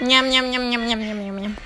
Ням-ням-ням-ням-ням-ням-ням.